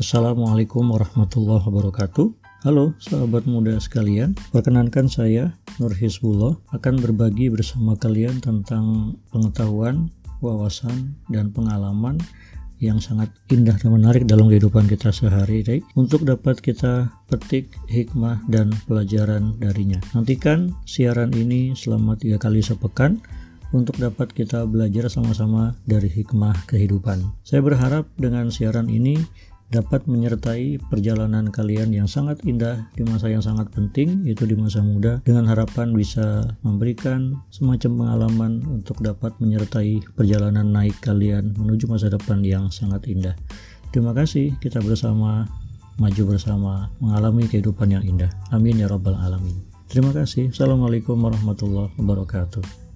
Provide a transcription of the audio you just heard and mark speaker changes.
Speaker 1: Assalamualaikum warahmatullahi wabarakatuh. Halo sahabat muda sekalian, perkenankan saya Nur Hizbullah akan berbagi bersama kalian tentang pengetahuan, wawasan, dan pengalaman yang sangat indah dan menarik dalam kehidupan kita sehari-hari untuk dapat kita petik hikmah dan pelajaran darinya. Nantikan siaran ini selama tiga kali sepekan untuk dapat kita belajar sama-sama dari hikmah kehidupan. Saya berharap dengan siaran ini dapat menyertai perjalanan kalian yang sangat indah di masa yang sangat penting yaitu di masa muda dengan harapan bisa memberikan semacam pengalaman untuk dapat menyertai perjalanan naik kalian menuju masa depan yang sangat indah. Terima kasih kita bersama maju bersama mengalami kehidupan yang indah. Amin ya rabbal alamin. Terima kasih. Assalamualaikum warahmatullahi wabarakatuh.